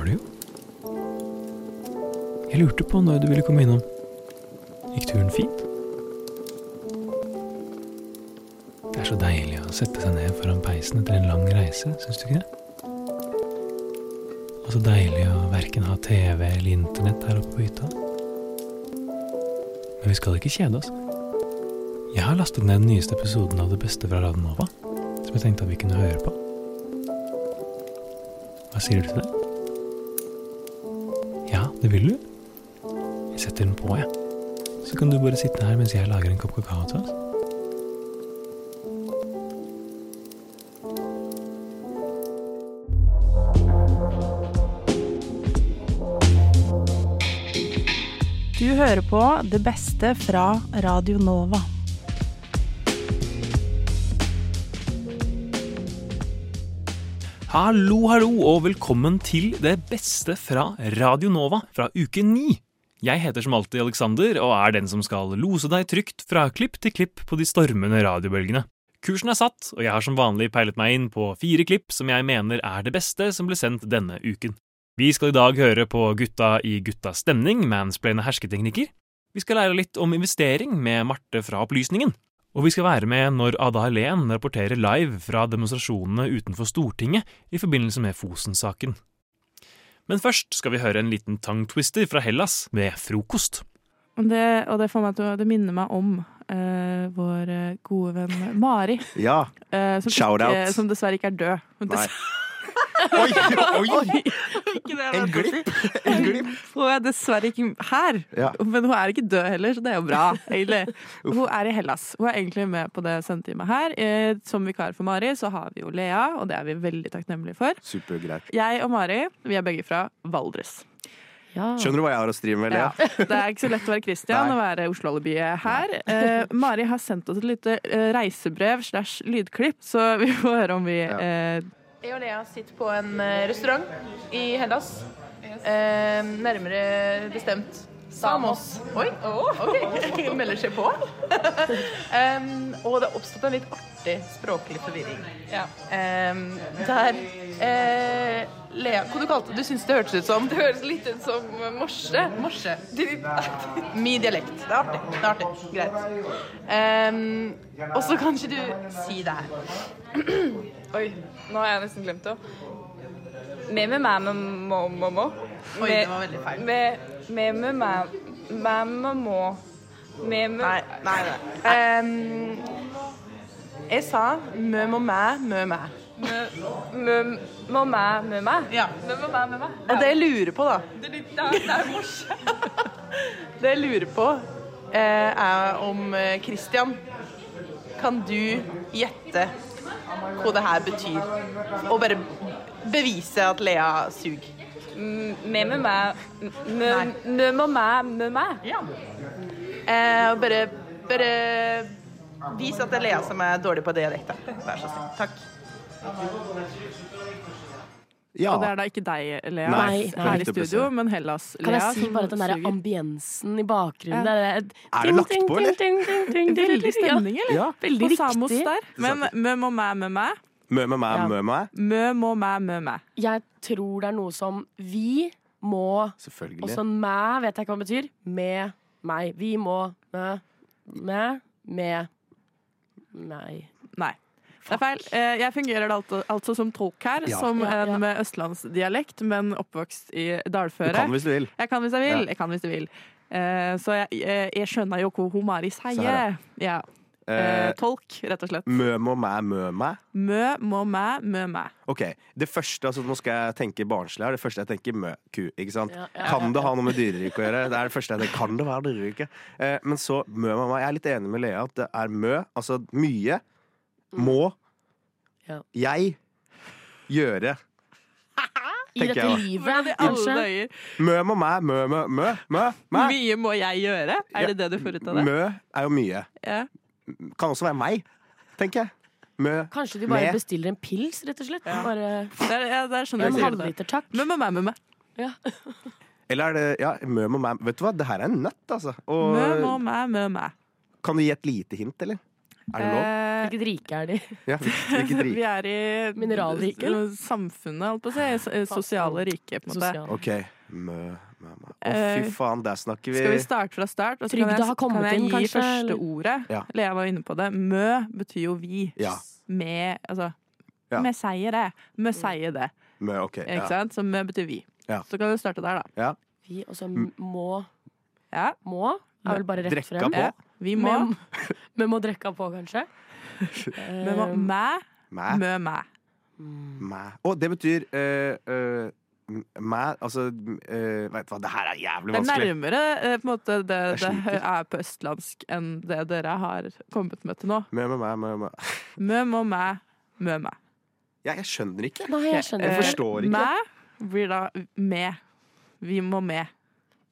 har du jo. Jeg lurte på når du ville komme innom. Gikk turen fint? Det er så deilig å sette seg ned foran peisen etter en lang reise, syns du ikke det? Og så deilig å verken ha TV eller internett her oppe på hytta. Men vi skal ikke kjede oss. Jeg har lastet ned den nyeste episoden av Det beste fra Radio Nova, som jeg tenkte at vi kunne høre på. Hva sier du til det? Ja, det vil du? Jeg setter den på, jeg. Så kan du bare sitte her mens jeg lager en kopp kakao til oss. Du hører på det beste fra Radio Nova. Hallo, hallo, og velkommen til det beste fra Radio Nova fra uke ni. Jeg heter som alltid Alexander, og er den som skal lose deg trygt fra klipp til klipp på de stormende radiobølgene. Kursen er satt, og jeg har som vanlig peilet meg inn på fire klipp som jeg mener er det beste som ble sendt denne uken. Vi skal i dag høre på Gutta i guttas stemning, mansplaine hersketeknikker. Vi skal lære litt om investering med Marte fra Opplysningen. Og vi skal være med når Ada Helen rapporterer live fra demonstrasjonene utenfor Stortinget i forbindelse med Fosen-saken. Men først skal vi høre en liten tongue twister fra Hellas med frokost. Og det, og det, får meg til, det minner meg om uh, vår eh, gode venn Mari. Ja. Uh, som, Shout ikke, out. som dessverre ikke er død. Nei. Oi, oi! En glipp. En glipp. Hun er dessverre ikke her. Ja. Men hun er ikke død heller, så det er jo bra. egentlig. Hun er i Hellas. Hun er egentlig med på det sendetimet her. Eh, Som vikar for Mari så har vi jo Lea, og det er vi veldig takknemlige for. Supergreit. Jeg og Mari vi er begge fra Valdres. Skjønner du hva jeg har å stri med, Ja. Lea? Det er ikke så lett å være Christian Nei. og være Oslo-alibiet her. Eh, Mari har sendt oss et lite eh, reisebrev slash lydklipp, så vi får høre om vi Ja. eh, Jeg og Lea sitter på en eh, restaurant i Hellas. Eh, nærmere bestemt Samos. Oi, ok. Melder seg på. Um, og det har oppstått en litt artig språklig forvirring. Um, der uh, Lea, hva du kalte du? Du syns det hørtes ut som? Det høres litt ut som morse. Morse. Min dialekt. Det er artig. Det er artig. Greit. Um, og så kan ikke du si det her. Oi, nå har jeg nesten glemt det. Med med meg med må må må. Oi, det var veldig feil. Meg med må. Med med Nei, nei, nei. Um, jeg sa mø må mæ, mø mæ. Mø må mæ, mø mæ. Ja. Mø må mæ, mø mæ. Og det jeg lurer på, da Det det det er morse. Det jeg lurer på, eh, er om eh, Christian Kan du gjette hva det her betyr? Og bare bevise at Lea suger. Med med meg Med med meg med meg. Ja. Eh, og bare, bare vis at det er Lea som er dårlig på dialekter. Vær så snill. Takk. Ja. Og det er da ikke deg, Lea, Nei, her i studio, men Hellas. Kan jeg si bare at den der ambiensen i bakgrunnen Ja. der, Er det lagt på, eller? Veldig stemning, eller? Ja. Veldig På Samos riktig. der. Men mø må mæ med mæ. Mø med meg, Ja. mø med meg. Mø må meg, mø meg. Jeg tror det er noe som vi må Selvfølgelig. Og sånn mæ vet jeg ikke hva det betyr. Med meg. Vi må mø med med meg. Nei. Det er feil. Eh, Jeg fungerer altså, som tolk her, Ja. som en med østlandsdialekt, men oppvokst i Du kan hvis du vil. Jeg kan hvis jeg vil. Ja. Jeg kan hvis jeg vil. Eh, Så jeg, jeg, jeg skjønner jo hva hun Mari Så her, sier. Ja. Eh, Eh, Tolk, rett og slett. mø må meg, mø meg. Mø må mæ mø mæ. Ok, det første, altså Nå skal jeg tenke barnslig her. Det første jeg tenker mø, ku. ikke sant? Ja, ja, Kan ja, det ha noe med dyreriket å gjøre? Det er det første jeg tenker. Kan det være dyreriket? Eh, men så mø må mæ. Jeg er litt enig med Lea at det er mø. Altså mye. Må. Ja. Jeg. Gjøre. I dette jeg livet, kanskje. Mø må mø, mø, mø. Mø. mø. Mye må jeg gjøre? Er det det du får ut av det? Mø er jo mye. Ja. Kan også være meg, tenker jeg. Mø. Kanskje de bare Med. bestiller en pils, rett og slett. Bare Der, ja, der skjønner en halvliter, takk. Mø med meg, mø med. Ja. Eller er det ja, mø med meg. Vet du hva, det her er en nøtt, altså. Og Mø med meg, mø med. kan du gi et lite hint, eller? Er det lov? Hvilket rike er de? Ja, hvilket vi er i Mineralriket, samfunnet, holdt på å si. Sosiale rike, på en måte. Sosial. OK. Mø. Å, Eh, fy faen, der snakker vi Skal vi starte fra start? Og så kan Trygda jeg, har kommet kan jeg inn, gi kanskje, første ordet? Ja. Lea var inne på det. Mø betyr jo vi. Ja. Med Altså Ja. Vi sier det. Vi sier det. Mø, OK. Ikke sant? Så mø betyr vi. Ja. Så kan vi starte der, da. Vi og så må Ja. Må er vel bare rett Drekka frem. på. Ja. Vi må. Men, men må drekka på, kanskje? Vi må Eh, mæ, mø, mæ. Mæ. Og det betyr uh, eh, mæ Altså uh, Vet du hva, det her er jævlig vanskelig. Det er nærmere eh, på en måte det det er på østlandsk enn det dere har kommet med til nå. Mø, mø, mæ, mø, mø. Mø, må, mæ, mø, mæ. Ja, jeg skjønner ikke. Nei, jeg skjønner Jeg Eh, forstår ikke. Mæ blir da med. Vi må med.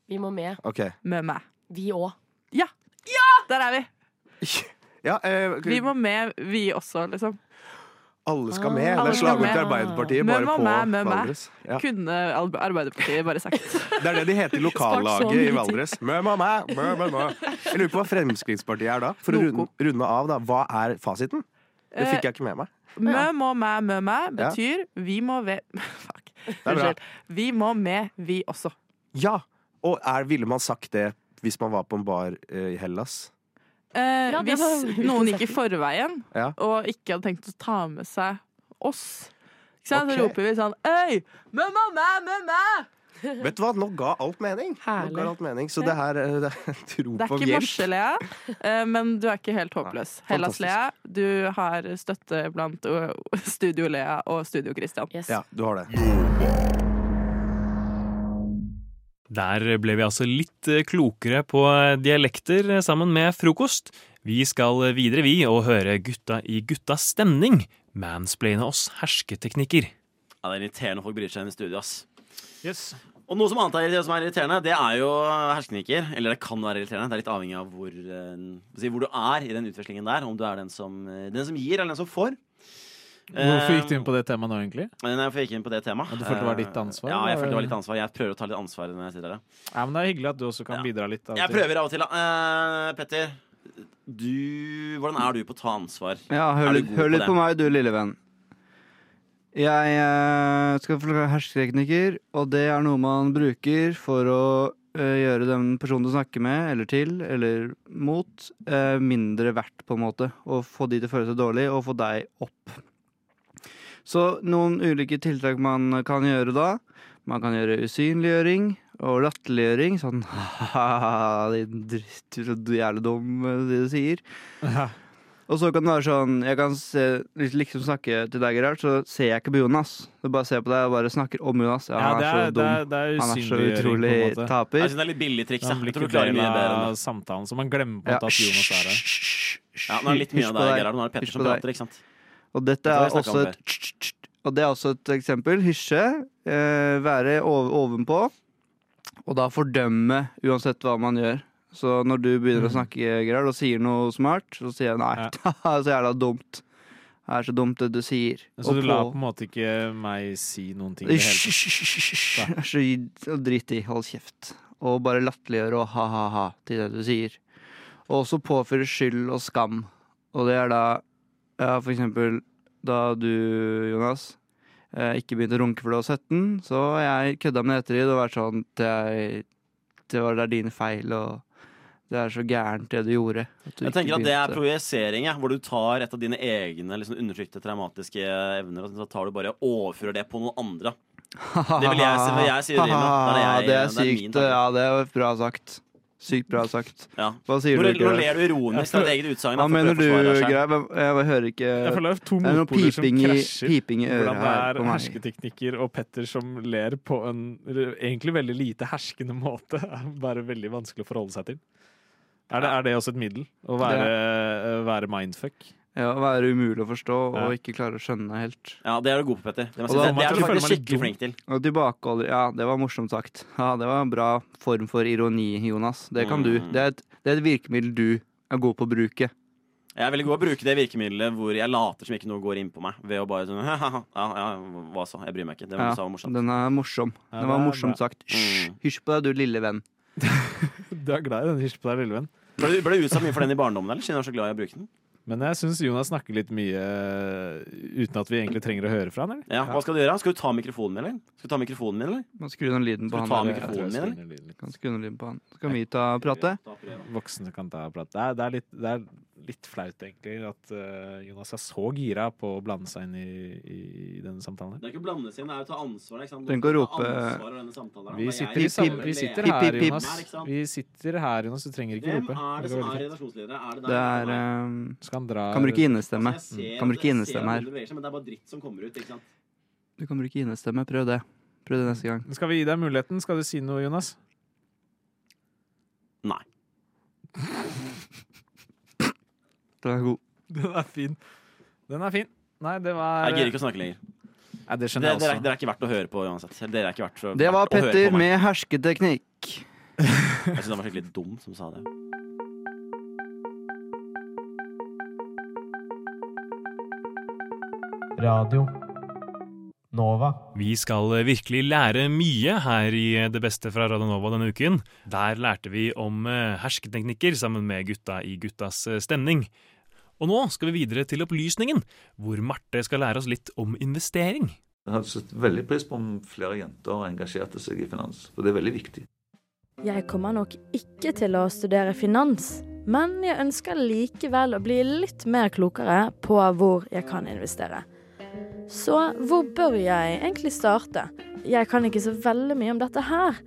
Vi må med. Okay. Mø, mæ. Vi òg. Der er vi! Ja, uh, Vi må med, vi også, liksom. Alle skal med. Alle Det er slagordet til Arbeiderpartiet, bare med, på med. Valdres. Ja. Kunne Arbeiderpartiet bare sagt. Det er det de heter i lokallaget i. Valdres. Mø, mø, mø, mø, mø. Jeg lurer på hva Fremskrittspartiet er da. For å runde, runde av, da. Hva er fasiten? Det fikk jeg ikke med meg. Mø, må, mæ, mø, mæ Ja. betyr vi må ve... Fuck. Unnskyld. Vi må med, vi også. Ja! Og er, ville man sagt det hvis man var på en bar eh, i Hellas? Eh, Ja, hvis noen gikk i forveien Ja. og ikke hadde tenkt å ta med seg oss, ikke sant? Ok. så roper vi sånn Øy! Mæ, mø! Vet du hva, nå ga alt mening. Ga alt mening. Så det her eh, det er Det er ikke hjelp. morse, Lea, eh, men du er ikke helt håpløs. Hellas, Lea, du har støtte blant uh, Studio Lea og Studio Christian. Yes. Ja, du har det. Der ble vi altså litt eh, klokere på dialekter eh, sammen med frokost. Vi skal videre, vi, og høre gutta i guttas stemning mansplaine oss hersketeknikker. Ja, det er irriterende folk bryr seg inn i studio, ass. Yes. Og noe som annet er, som er irriterende, det er jo hersketeknikker. Eller det kan være irriterende. Det er litt avhengig av hvor, eh, hvor du er i den utvekslingen der. Om du er den som, eh, den som gir, eller den som får. Hvorfor gikk du inn på det temaet nå, egentlig? Nei, jeg gikk inn på det temaet. Du følte det var ditt Eh, ansvar, Ja, jeg følte det var litt ansvar. Jeg prøver å ta litt ansvar når jeg sitter her. ja. Men Det er hyggelig at du også kan Ja. bidra litt. Jeg prøver av og til, da. Eh, Petter, du Hvordan er du på å ta ansvar? Ja, hør, litt- på på meg, du lille venn. Jeg uh, skal forklare hersketeknikker, og det er noe man bruker for å uh, gjøre den personen du snakker med, eller til, eller mot, eh, mindre verdt, på en måte. Og få de til å føle seg dårlig, og få deg opp. Så noen ulike tiltak man kan gjøre da. Man kan gjøre usynliggjøring og latterliggjøring. Sånn ha-ha, din dritt, du så jævlig dum, det du sier. Ja. Og så kan det være sånn Jeg kan se, liksom snakke til deg, Gerhard, så ser jeg ikke på Jonas. Du bare ser på deg og bare snakker om Jonas. Ja, Ja, han det er, er, så det dum. er, det er han er så utrolig taper. Jeg synes det er litt billig triks. Jeg. tror du klarer mye bedre enn samtalen, så man glemmer på Ja, at Jonas er her. Ja, nå er det litt mye av deg. Gerhard. Nå er det Petter som prater, ikke sant? Og dette er også et Og det er også et eksempel. Hysje. Eh, være over, ovenpå. Og da fordømme uansett hva man gjør. Så når du begynner å snakke Gerard, og sier noe smart, så sier jeg nei. Ja. så jævla dumt. Det er så dumt det du sier. Så Og du på- på en måte ikke meg si noen ting? Hysj, Drit i, hold kjeft. Og bare latterliggjøre og ha-ha-ha til det du sier. Og også påføre skyld og skam. Og det er da ja, for eksempel da du, Jonas, eh, ikke begynte å runke for du var 17, så jeg kødda med det ettertid og vært sånn det er, det var det er din feil, og det er så gærent det du gjorde. du Jeg tenker at det er projisering, ja, hvor du tar et av dine egne liksom, undertrykte traumatiske evner, og så tar du bare overfører det på noen andre. Det vil jeg si- jeg det. Det er det Det er min sykt. Ja, det er bra sagt. Sykt bra sagt. Ja. Hva sier Nå, du? nå ler du ironisk av ditt eget utsagn. Hva mener du. Greia? Jeg, hører ikke Jeg føler det er to er motpoler som piping i, krasjer. piping i øret Hvordan det her er på meg. hersketeknikker og Petter som ler på en egentlig veldig lite herskende måte. er Bare veldig vanskelig å forholde seg til. Er det, er det også et middel? Å være, være mindfuck? Ja, Å være umulig å forstå Ja. og ikke klare å skjønne helt. Ja, det er du god på, Petter. Det, det, det er du faktisk skikkelig flink til. Og tilbakeholder Ja, det var morsomt sagt. Ja, Det var en bra form for ironi, Jonas. Det kan du. Mm. Det er et, det er et virkemiddel du er god på å bruke. Jeg er veldig god å bruke det virkemidlet hvor jeg later som ikke noe går inn på meg. Ved å bare sånn ja, ja, hva så? Jeg bryr meg ikke. Det Ja, var morsomt. Den er morsom. Ja, Den var morsomt bra. sagt. Hysj, Mm. hysj på deg, du lille venn. Du er glad i den hysj på deg, lille venn. Ble du, ble du utsatt mye for den i barndommen, eller? Siden du er så glad i å bruke den? Men jeg syns Jonas snakker litt mye eh, uten at vi egentlig trenger å høre fra han, eller? Ja, Hva skal du gjøre? Skal du ta mikrofonen min, eller? Skal du ta mikrofonen min, eller? Man skrur ned lyden på Skal du han. ta mikrofonen min, eller? Kan skru ned lyden på han. Skal vi ta og prate? Voksne kan ta prat. Det er, det er, litt, det er litt flaut, egentlig, at uh, Jonas er så gira på å blande seg inn i, i, i denne samtalen. Det er ikke å blande seg inn, det er å ta ansvar. Ikke sant? Trenger ikke å rope- ansvar samtalen her. Vi sitter, jeg sitter, i sier sam, vi sitter her. Jonas. Her. Vi sitter her, Jonas. Du trenger ikke Hvem rope. er det Det som er redaksjonsleder? Er det der? Det er um, Skal han dra Kan bruke innestemme. Altså, ser- Kan bruke innestemme her. seg, Men det er bare dritt som kommer ut, ikke sant? Du kan bruke innestemme. Prøv det. Prøv det neste gang. Skal vi gi deg muligheten? Skal du si noe, Jonas? Nei. Den er god. Den er fin. Den er fin. Nei, det var Jeg gidder ikke å snakke lenger. Nei, det Det, skjønner jeg dere, er, også. dere er ikke verdt å høre på uansett. Dere er ikke verdt å- Det var verdt å høre Petter på meg. med hersketeknikk. Jeg syns han var skikkelig dum som sa det. Radio Nova. Vi skal virkelig lære mye her i Det beste fra Radanova» denne uken. Der lærte vi om eh, hersketeknikker sammen med gutta i Guttas eh, stemning. Og nå skal vi videre til opplysningen, hvor Marte skal lære oss litt om investering. Jeg hadde satt veldig pris på om flere jenter engasjerte seg i finans, for det er veldig viktig. Jeg kommer nok ikke til å studere finans, men jeg ønsker likevel å bli litt mer klokere på hvor jeg kan investere. Så hvor bør jeg egentlig starte? Jeg kan ikke så veldig mye om dette her,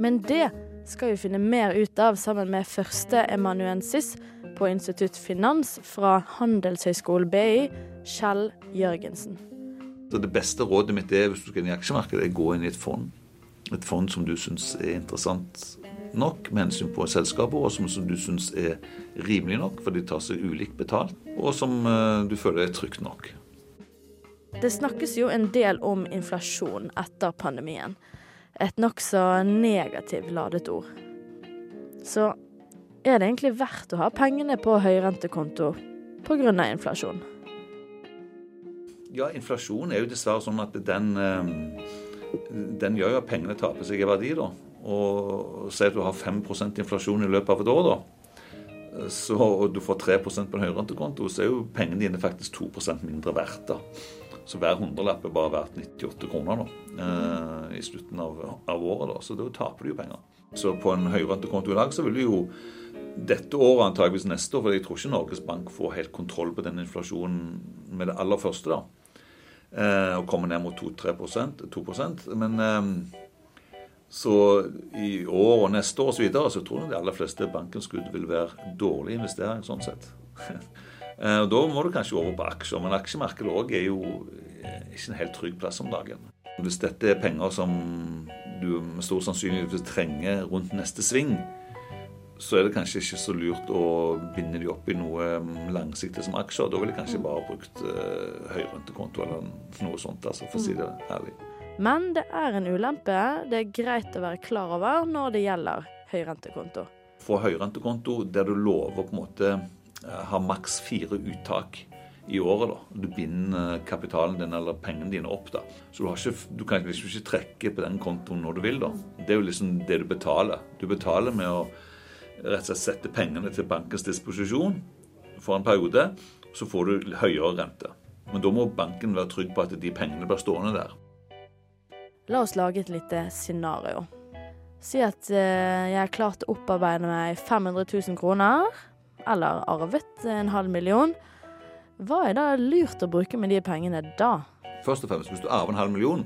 men det skal vi finne mer ut av sammen med første emanuensis på Institutt Finans fra Handelshøyskolen BI, Kjell Jørgensen. Så det beste rådet mitt er hvis du skal inn i aksjemarkedet, er å gå inn i et fond. Et fond som du syns er interessant nok med hensyn på selskapet, og som, du syns er rimelig nok, for de tar seg ulikt betalt, og som eh, du føler er trygt nok. Det snakkes jo en del om inflasjon etter pandemien. Et nokså negativt ladet ord. Så er det egentlig verdt å ha pengene på høyrentekonto pga. inflasjon? Ja, inflasjon er jo dessverre sånn at den, eh, den gjør jo at pengene taper seg i verdi, da. Og si at du har 5% inflasjon i løpet av et år, da. Så, og du får 3% på en høyrentekonto, så er jo pengene dine faktisk 2 mindre verdt. da. Så hver hundrelapp er bare verdt 98 kroner da, eh, i slutten av, av året. da, Så da taper du jo penger. Så på en høyrentekonto i dag så vil du jo dette året, antageligvis neste år, for jeg tror ikke Norges Bank får helt kontroll på den inflasjonen med det aller første. da, eh, Og kommer ned mot 2-3% 2% Men eh, så i år og neste år og så videre, så tror jeg de aller fleste bankinnskudd vil være dårlig investering sånn sett. Eh, og Da må du kanskje over på aksjer, men aksjemarkedet òg er jo eh, ikke en helt trygg plass om dagen. Hvis dette er penger som du med stor sannsynlighet trenger rundt neste sving, så er det kanskje ikke så lurt å binde de opp i noe mm, langsiktig som aksjer. Da ville jeg kanskje bare brukt uh, høyrentekonto eller noe sånt, altså, for å si det ærlig. Men det er en ulempe det er greit å være klar over når det gjelder høyrentekonto. Få høyrentekonto der du lover på en måte eh, ha maks fire uttak i året. da. Du binder eh, kapitalen din eller pengene dine opp. da. Så du, har ikke, du kan liksom ikke trekke på den kontoen når du vil. da. Det er jo liksom det du betaler. Du betaler med å rett og slett sette pengene til bankens disposisjon for en periode. Så får du høyere rente. Men da må banken være trygg på at de pengene blir stående der. La oss lage et lite scenario. Si at eh, jeg har klart å opparbeide meg 500 000 kroner, eller arvet en halv million. Hva er da lurt å bruke med de pengene da? Først og fremst, hvis du arver en halv million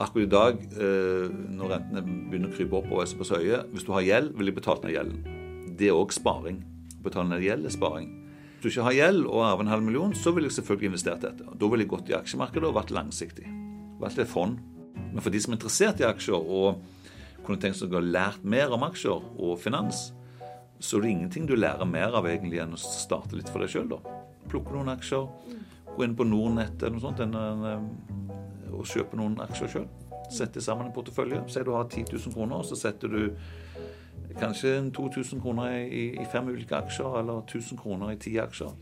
Akkurat i dag, eh, når rentene begynner å krype opp oppover på søye Hvis du har gjeld, vil de betale ned gjelden. Det er òg sparing. Betale ned gjeld er sparing. Hvis du ikke har gjeld og arver en halv million, så vil jeg selvfølgelig investert dette. Da ville jeg gått i aksjemarkedet og vært langsiktig. Valgt et fond. Men for de som er interessert i aksjer og kunne tenkt seg å ha lært mer om aksjer og finans, så er det ingenting du lærer mer av egentlig enn å starte litt for deg sjøl, da. Plukke noen aksjer, gå inn på Nordnett eller noe sånt enn, en, og kjøpe noen aksjer sjøl. Sette sammen en portefølje. Si du har 10 000 kroner, så setter du kanskje 2000 kroner i, i fem ulike aksjer, eller 1000 kroner i ti aksjer,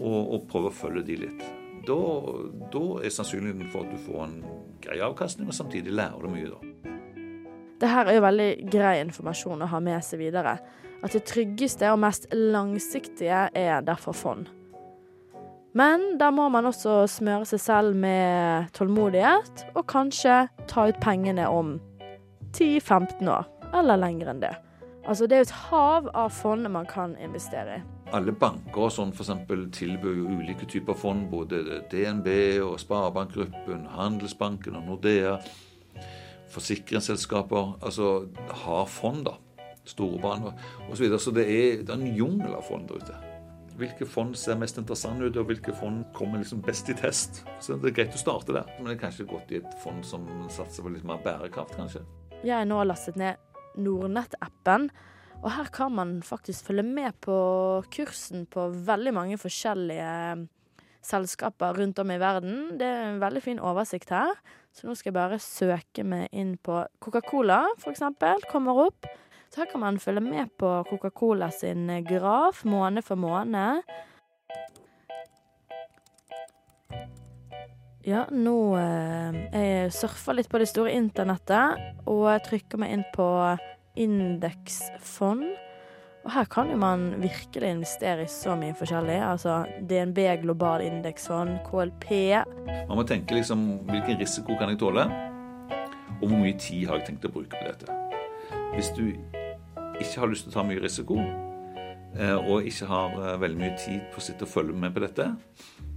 og, og prøve å følge de litt. Da, da er sannsynligheten for at du får en grei avkastning, og samtidig lærer du mye, da. Det her er jo veldig grei informasjon å ha med seg videre. At det tryggeste og mest langsiktige er derfor fond. Men da må man også smøre seg selv med tålmodighet, og kanskje ta ut pengene om 10-15 år, eller lenger enn det. Altså det er et hav av fond man kan investere i. Alle banker sånn for eksempel tilbyr jo ulike typer fond. Både DNB og Sparebankgruppen, Handelsbanken og Nordea. Forsikringsselskaper altså har fond, da. Storebaner osv. Så, så det er, det er en jungel av fond der ute. Hvilke fond ser mest interessante ut, og hvilke fond kommer liksom best i test? Så Det er greit å starte der, men det er kanskje godt i et fond som satser på litt mer bærekraft, kanskje. Jeg har nå lastet ned Nordnett-appen, og her kan man faktisk følge med på kursen på veldig mange forskjellige selskaper rundt om i verden. Det er en veldig fin oversikt her, så nå skal jeg bare søke meg inn på Coca-Cola, eksempel. Kommer opp. Her kan man følge med på Coca-Cola sin graf måned for måned. Ja, nå eh, Jeg surfer litt på det store internettet, og trykker meg inn på indeksfond. Og her kan jo man virkelig investere i så mye forskjellig. Altså DNB global indeksfond, KLP. Man må tenke liksom hvilken risiko kan jeg tåle, og hvor mye tid har jeg tenkt å bruke på dette. Hvis du ikke har lyst til å ta mye risiko, eh, og ikke har eh, veldig mye tid på å sitte og følge med på dette,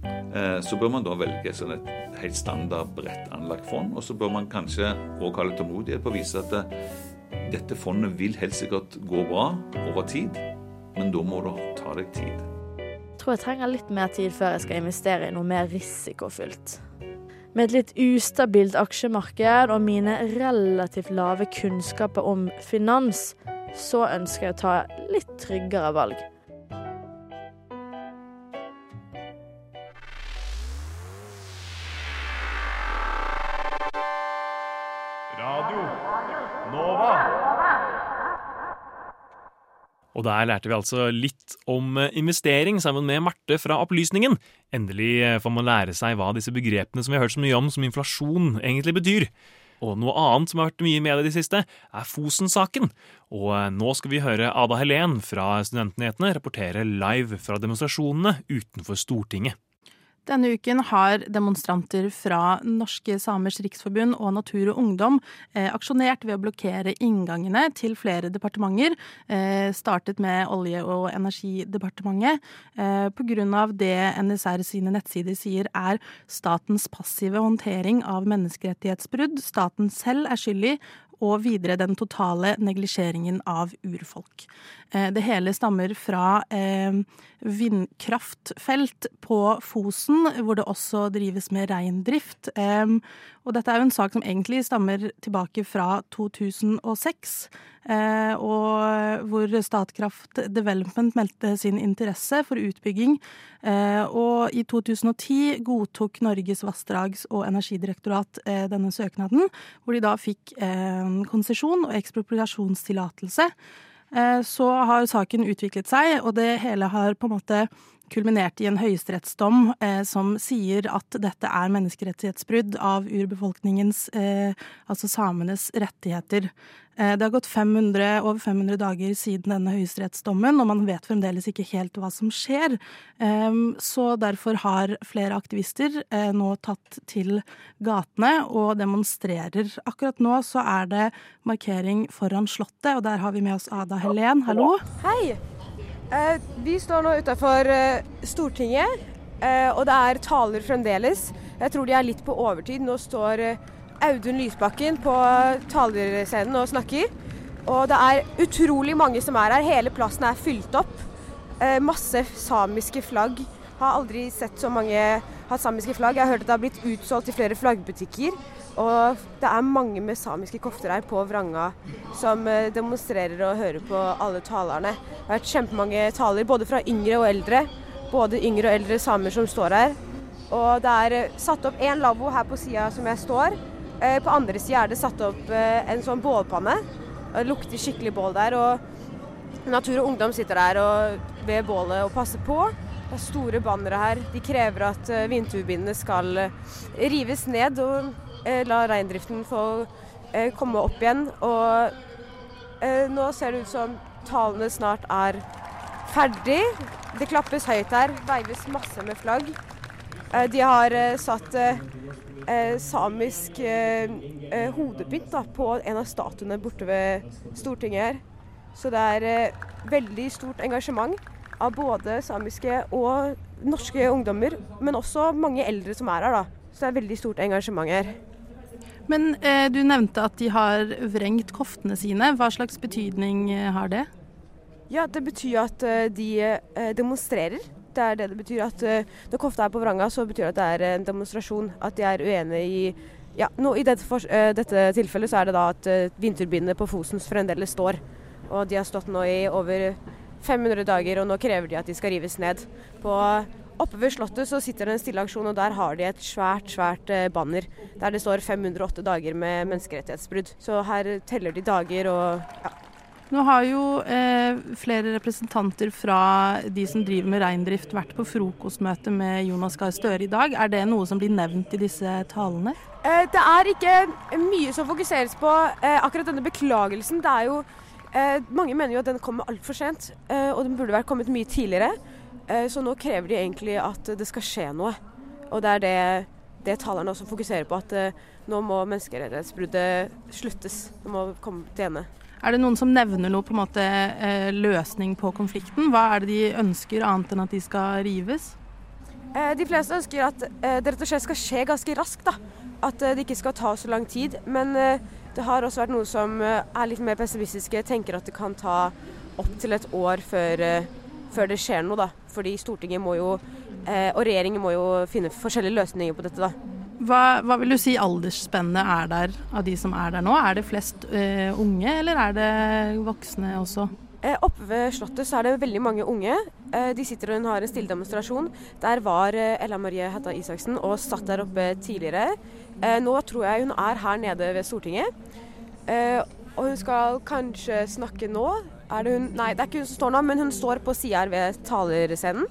eh, så bør man da velge sånn et helt standard bredt anlagt fond. Og så bør man kanskje òg ha litt tålmodighet på å vise at dette fondet vil helt sikkert gå bra over tid, men da må du ta deg tid. Jeg tror jeg trenger litt mer tid før jeg skal investere i noe mer risikofylt. Med et litt ustabilt aksjemarked og mine relativt lave kunnskaper om finans, så ønsker jeg å ta litt tryggere valg. Radio Nova. Og der lærte vi altså litt om eh, investering sammen med Marte fra Opplysningen. Endelig eh, får man lære seg hva disse begrepene som vi har hørt så mye om, som inflasjon, egentlig betyr. Og noe annet som har vært mye i media i det siste, er Fosen-saken. Og eh, nå skal vi høre Ada Helen fra Studentnyhetene rapportere live fra demonstrasjonene utenfor Stortinget. Denne uken har demonstranter fra Norske Samers Riksforbund og Natur og Ungdom eh, aksjonert ved å blokkere inngangene til flere departementer. Eh, startet med Olje- og energidepartementet. Eh, Pga. det NSR sine nettsider sier er statens passive håndtering av menneskerettighetsbrudd staten selv er skyld i, og videre den totale neglisjeringen av urfolk. Eh, Det hele stammer fra eh, vindkraftfelt på Fosen, hvor det også drives med reindrift. Og dette er jo en sak som egentlig stammer tilbake fra 2006, eh, og hvor Statkraft Development meldte sin interesse for utbygging. Eh, Og i 2010 godtok Norges vassdrags- og energidirektorat eh, denne søknaden, hvor de da fikk eh, konsesjon og ekspropriasjonstillatelse. Eh, Så har saken utviklet seg, og det hele har på en måte kulminert i en høyesterettsdom eh, som sier at dette er menneskerettighetsbrudd av urbefolkningens, eh, altså samenes, rettigheter. Eh, det har gått 500, over 500 dager siden denne høyesterettsdommen, og man vet fremdeles ikke helt hva som skjer. Eh, så derfor har flere aktivister eh, nå tatt til gatene og demonstrerer. Akkurat nå så er det markering foran Slottet, og der har vi med oss Ada Helen. Hallo. Hei! Eh, vi står nå utafor eh, Stortinget, eh, og det er taler fremdeles. Jeg tror de er litt på overtid. Nå står Audun Lysbakken på talerscenen og snakker. Og det er utrolig mange som er her. Hele plassen er fylt opp. Masse samiske flagg. Har aldri sett så mange ha samiske flagg. Jeg har hørt at det har blitt utsolgt i flere flaggbutikker. Og det er mange med samiske kofter her på vranga som eh, demonstrerer og hører på alle talerne. Det har vært kjempemange taler, både fra yngre og eldre. Både yngre og eldre samer som står her. Og det er eh, satt opp én lavvo her på sida som jeg står. Eh, På andre sida er det satt opp en sånn bålpanne. Det lukter skikkelig bål der. og Natur og Ungdom sitter der og ved bålet og passer på. Det er store bannere her. De krever at eh, vindturbinene skal eh, rives ned og eh, la reindriften få komme opp igjen. Og nå ser det ut som talene snart er ferdig. Det klappes høyt her, veives masse med flagg. De har satt samisk hodepynt på en av statuene borte ved Stortinget her. Så det er veldig stort engasjement av både samiske og norske ungdommer, men også mange eldre som er her. da. Så det er veldig stort engasjement her. Men eh, du nevnte at de har vrengt koftene sine. Hva slags betydning eh, har det? Ja, det betyr at eh, de eh, demonstrerer. Det er det det betyr. at Når kofta er på vranga, så betyr det at det er en demonstrasjon. At de er uenige i ja, nå, I dette, for, dette tilfellet så er det da at vindturbinene på Fosens fremdeles står. Og de har stått nå i over 500 dager, og nå krever de at de skal rives ned. På Oppe ved Slottet så sitter det en stilleaksjon, og der har de et svært svært eh, banner der det står 508 dager med menneskerettighetsbrudd. Så her teller de dager og ja. Nå har jo eh, flere representanter fra de som driver med reindrift vært på frokostmøte med Jonas Gahr Støre i dag. Er det noe som blir nevnt i disse talene? Eh, Det er ikke mye som fokuseres på eh, akkurat denne beklagelsen. Det er jo eh, Mange mener jo at den kommer altfor sent, eh, og den burde vært kommet mye tidligere. Eh, så nå krever de egentlig at det skal skje noe. Og det er det, det talerne også fokuserer på, at eh, nå må menneskerettighetsbruddet sluttes. Det må komme til ende. Er det noen som nevner noe på en måte eh, løsning på konflikten? Hva er det de ønsker annet enn at de skal rives? Eh, De fleste ønsker at eh, det rett og slett skal skje ganske raskt. da. At eh, det ikke skal ta så lang tid. Men det har også vært noen som er litt mer pessimistiske, tenker at det kan ta opptil et år før, før det skjer noe. da. Fordi Stortinget må jo, og regjeringen må jo finne forskjellige løsninger på dette. da. Hva, hva vil du si aldersspennet er der av de som er der nå? Er det flest uh, unge, eller er det voksne også? Eh, oppe ved Slottet så er det veldig mange unge. Eh, de sitter og har en stille demonstrasjon. Der var eh, Ella Marie Hætta Isaksen og satt der oppe tidligere. Nå tror jeg hun er her nede ved Stortinget. Og hun skal kanskje snakke nå. Er det hun? Nei, det er ikke hun som står nå, men hun står på sida her ved talerscenen.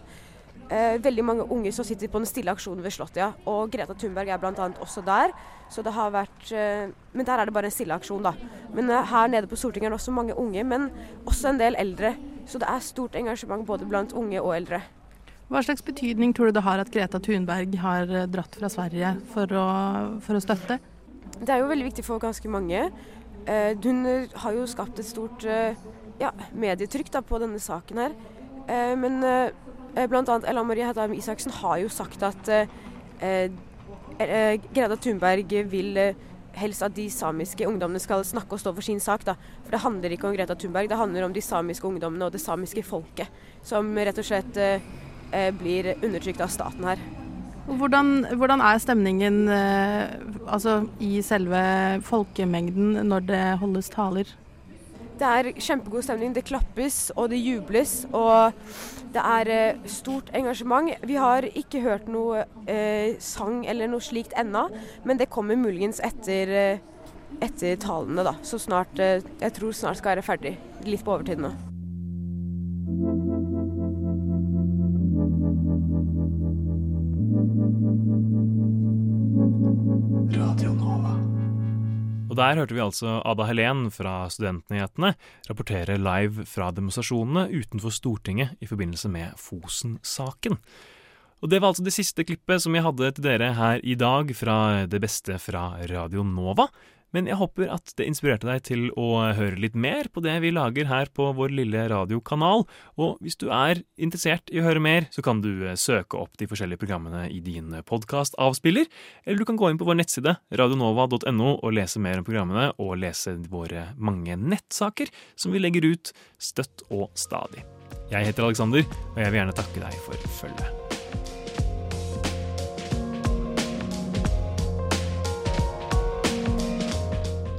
Eh, veldig mange unge som sitter på den stille aksjonen ved Slottet, ja. Og Greta Thunberg er bl.a. også der. Så det har vært eh, Men der er det bare en stille aksjon, da. Men eh, her nede på Stortinget er det også mange unge, men også en del eldre. Så det er stort engasjement både blant unge og eldre. Hva slags betydning tror du det har at Greta Thunberg har eh, dratt fra Sverige for å, for å støtte? Det er jo veldig viktig for ganske mange. Eh, hun eh, har jo skapt et stort ja, medietrykk da, på denne saken her. Eh, men eh, annet Ella Marie Hedheim Isaksen har jo sagt at eh, eh, eh, Greta Thunberg vil helst at de samiske ungdommene skal snakke og stå for sin sak. Da. For det handler ikke om Greta Thunberg, det handler om de samiske ungdommene og det samiske folket. Som rett og slett eh, blir undertrykt av staten her. Hvordan, hvordan er stemningen eh, altså, i selve folkemengden når det holdes taler? Det er kjempegod stemning. Det klappes og det jubles. Og det er eh, stort engasjement. Vi har ikke hørt noe eh, sang eller noe slikt ennå, men det kommer muligens etter, eh, etter talene, da. Så snart eh, Jeg tror snart skal være ferdig. Litt på overtid nå. Og der hørte vi altså Ada Helen fra Studentnyhetene rapportere live fra demonstrasjonene utenfor Stortinget i forbindelse med Fosen-saken. Og Det var altså det siste klippet som jeg hadde til dere her i dag fra Det beste fra Radio Nova. Men jeg håper at det inspirerte deg til å høre litt mer på det vi lager her på vår lille radiokanal. Og hvis du er interessert i å høre mer, så kan du eh, søke opp de forskjellige programmene i din podkastavspiller. Eller du kan gå inn på vår nettside radionova.no og lese mer om programmene, og lese våre mange nettsaker som vi legger ut støtt og stadig. Jeg heter Alexander, og jeg vil gjerne takke deg for følget.